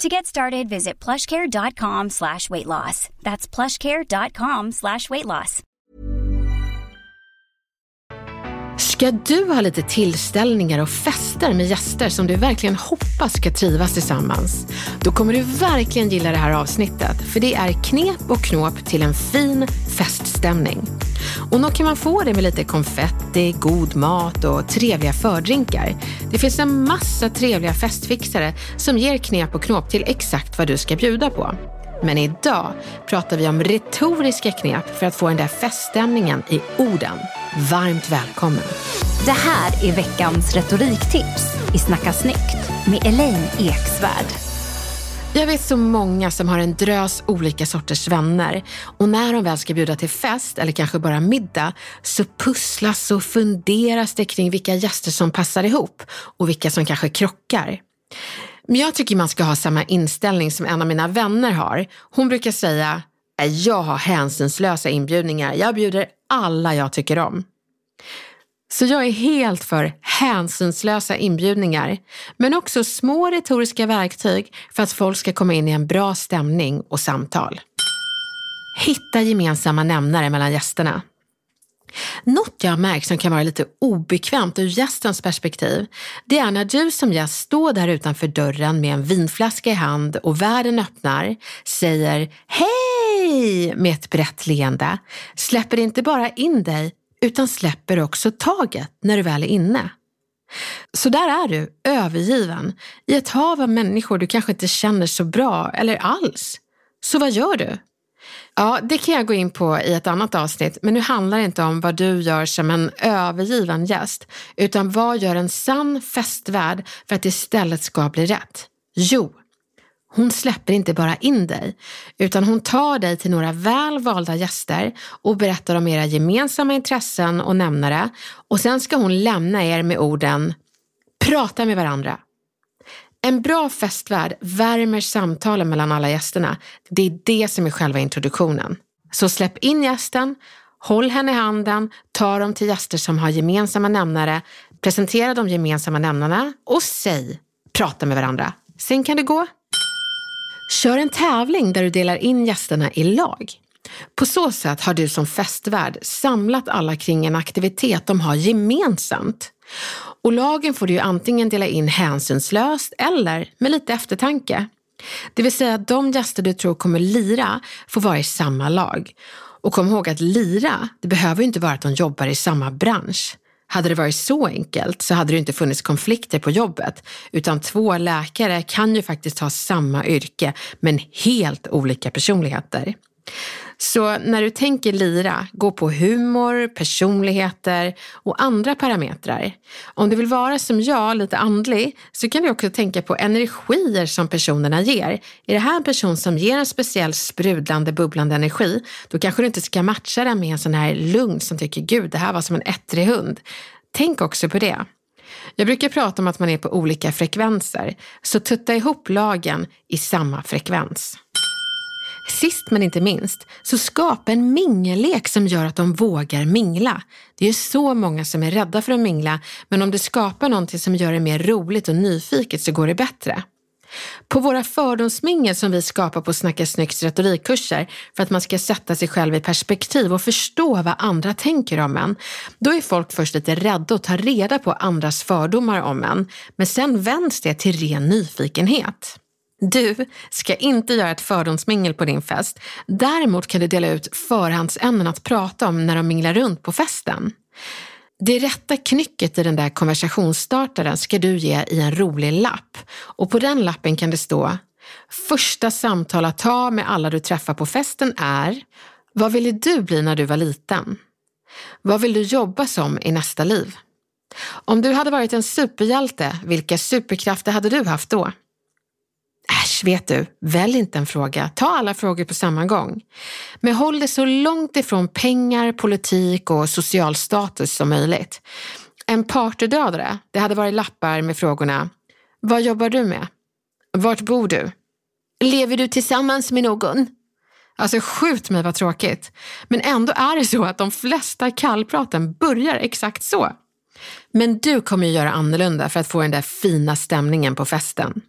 To get started, visit plushcare.com slash weight loss. That's plushcare.com slash weight loss. Ska du ha lite tillställningar och fester med gäster som du verkligen hoppas ska trivas tillsammans? Då kommer du verkligen gilla det här avsnittet, för det är knep och knåp till en fin feststämning. Och nog kan man få det med lite konfetti, god mat och trevliga fördrinkar. Det finns en massa trevliga festfixare som ger knep och knåp till exakt vad du ska bjuda på. Men idag pratar vi om retoriska knep för att få den där feststämningen i orden. Varmt välkommen! Det här är veckans retoriktips i Snacka snyggt med Elaine Eksvärd. Jag vet så många som har en drös olika sorters vänner och när de väl ska bjuda till fest eller kanske bara middag så pusslas och funderas det kring vilka gäster som passar ihop och vilka som kanske krockar. Men jag tycker man ska ha samma inställning som en av mina vänner har. Hon brukar säga, jag har hänsynslösa inbjudningar, jag bjuder alla jag tycker om. Så jag är helt för hänsynslösa inbjudningar, men också små retoriska verktyg för att folk ska komma in i en bra stämning och samtal. Hitta gemensamma nämnare mellan gästerna. Något jag har märkt som kan vara lite obekvämt ur gästens perspektiv, det är när du som gäst står där utanför dörren med en vinflaska i hand och världen öppnar, säger hej med ett brett leende, släpper inte bara in dig utan släpper också taget när du väl är inne. Så där är du, övergiven, i ett hav av människor du kanske inte känner så bra eller alls. Så vad gör du? Ja, det kan jag gå in på i ett annat avsnitt, men nu handlar det inte om vad du gör som en övergiven gäst, utan vad gör en sann festvärd för att det istället ska bli rätt? Jo, hon släpper inte bara in dig, utan hon tar dig till några väl valda gäster och berättar om era gemensamma intressen och nämnare och sen ska hon lämna er med orden Prata med varandra. En bra festvärd värmer samtalen mellan alla gästerna. Det är det som är själva introduktionen. Så släpp in gästen, håll henne i handen, ta dem till gäster som har gemensamma nämnare, presentera de gemensamma nämnarna och säg prata med varandra. Sen kan det gå. Kör en tävling där du delar in gästerna i lag. På så sätt har du som festvärd samlat alla kring en aktivitet de har gemensamt. Och lagen får du ju antingen dela in hänsynslöst eller med lite eftertanke. Det vill säga att de gäster du tror kommer lira får vara i samma lag. Och kom ihåg att lira, det behöver ju inte vara att de jobbar i samma bransch. Hade det varit så enkelt så hade det inte funnits konflikter på jobbet, utan två läkare kan ju faktiskt ha samma yrke men helt olika personligheter. Så när du tänker lira, gå på humor, personligheter och andra parametrar. Om du vill vara som jag, lite andlig, så kan du också tänka på energier som personerna ger. Är det här en person som ger en speciell sprudlande, bubblande energi, då kanske du inte ska matcha den med en sån här lugn som tycker, gud, det här var som en ettrig hund. Tänk också på det. Jag brukar prata om att man är på olika frekvenser, så tutta ihop lagen i samma frekvens. Sist men inte minst, så skapa en mingellek som gör att de vågar mingla. Det är så många som är rädda för att mingla, men om du skapar någonting som gör det mer roligt och nyfiket så går det bättre. På våra fördomsmingel som vi skapar på Snacka snyggt retorikkurser för att man ska sätta sig själv i perspektiv och förstå vad andra tänker om en, då är folk först lite rädda att ta reda på andras fördomar om en, men sen vänds det till ren nyfikenhet. Du ska inte göra ett fördomsmingel på din fest. Däremot kan du dela ut förhandsämnen att prata om när de minglar runt på festen. Det rätta knycket i den där konversationsstartaren ska du ge i en rolig lapp. Och på den lappen kan det stå Första samtal att ta med alla du träffar på festen är Vad ville du bli när du var liten? Vad vill du jobba som i nästa liv? Om du hade varit en superhjälte, vilka superkrafter hade du haft då? Äsch, vet du, välj inte en fråga. Ta alla frågor på samma gång. Men håll det så långt ifrån pengar, politik och social status som möjligt. En partydödare, det hade varit lappar med frågorna Vad jobbar du med? Vart bor du? Lever du tillsammans med någon? Alltså skjut mig vad tråkigt. Men ändå är det så att de flesta kallpraten börjar exakt så. Men du kommer ju göra annorlunda för att få den där fina stämningen på festen.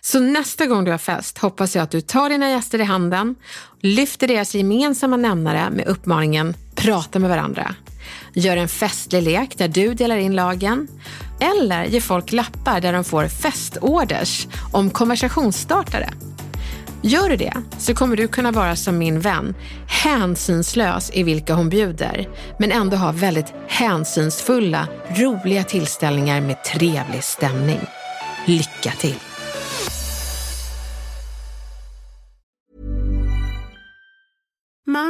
Så nästa gång du har fest hoppas jag att du tar dina gäster i handen, lyfter deras gemensamma nämnare med uppmaningen prata med varandra. Gör en festlig lek där du delar in lagen eller ge folk lappar där de får festorders om konversationsstartare. Gör du det så kommer du kunna vara som min vän, hänsynslös i vilka hon bjuder, men ändå ha väldigt hänsynsfulla, roliga tillställningar med trevlig stämning. Lycka till!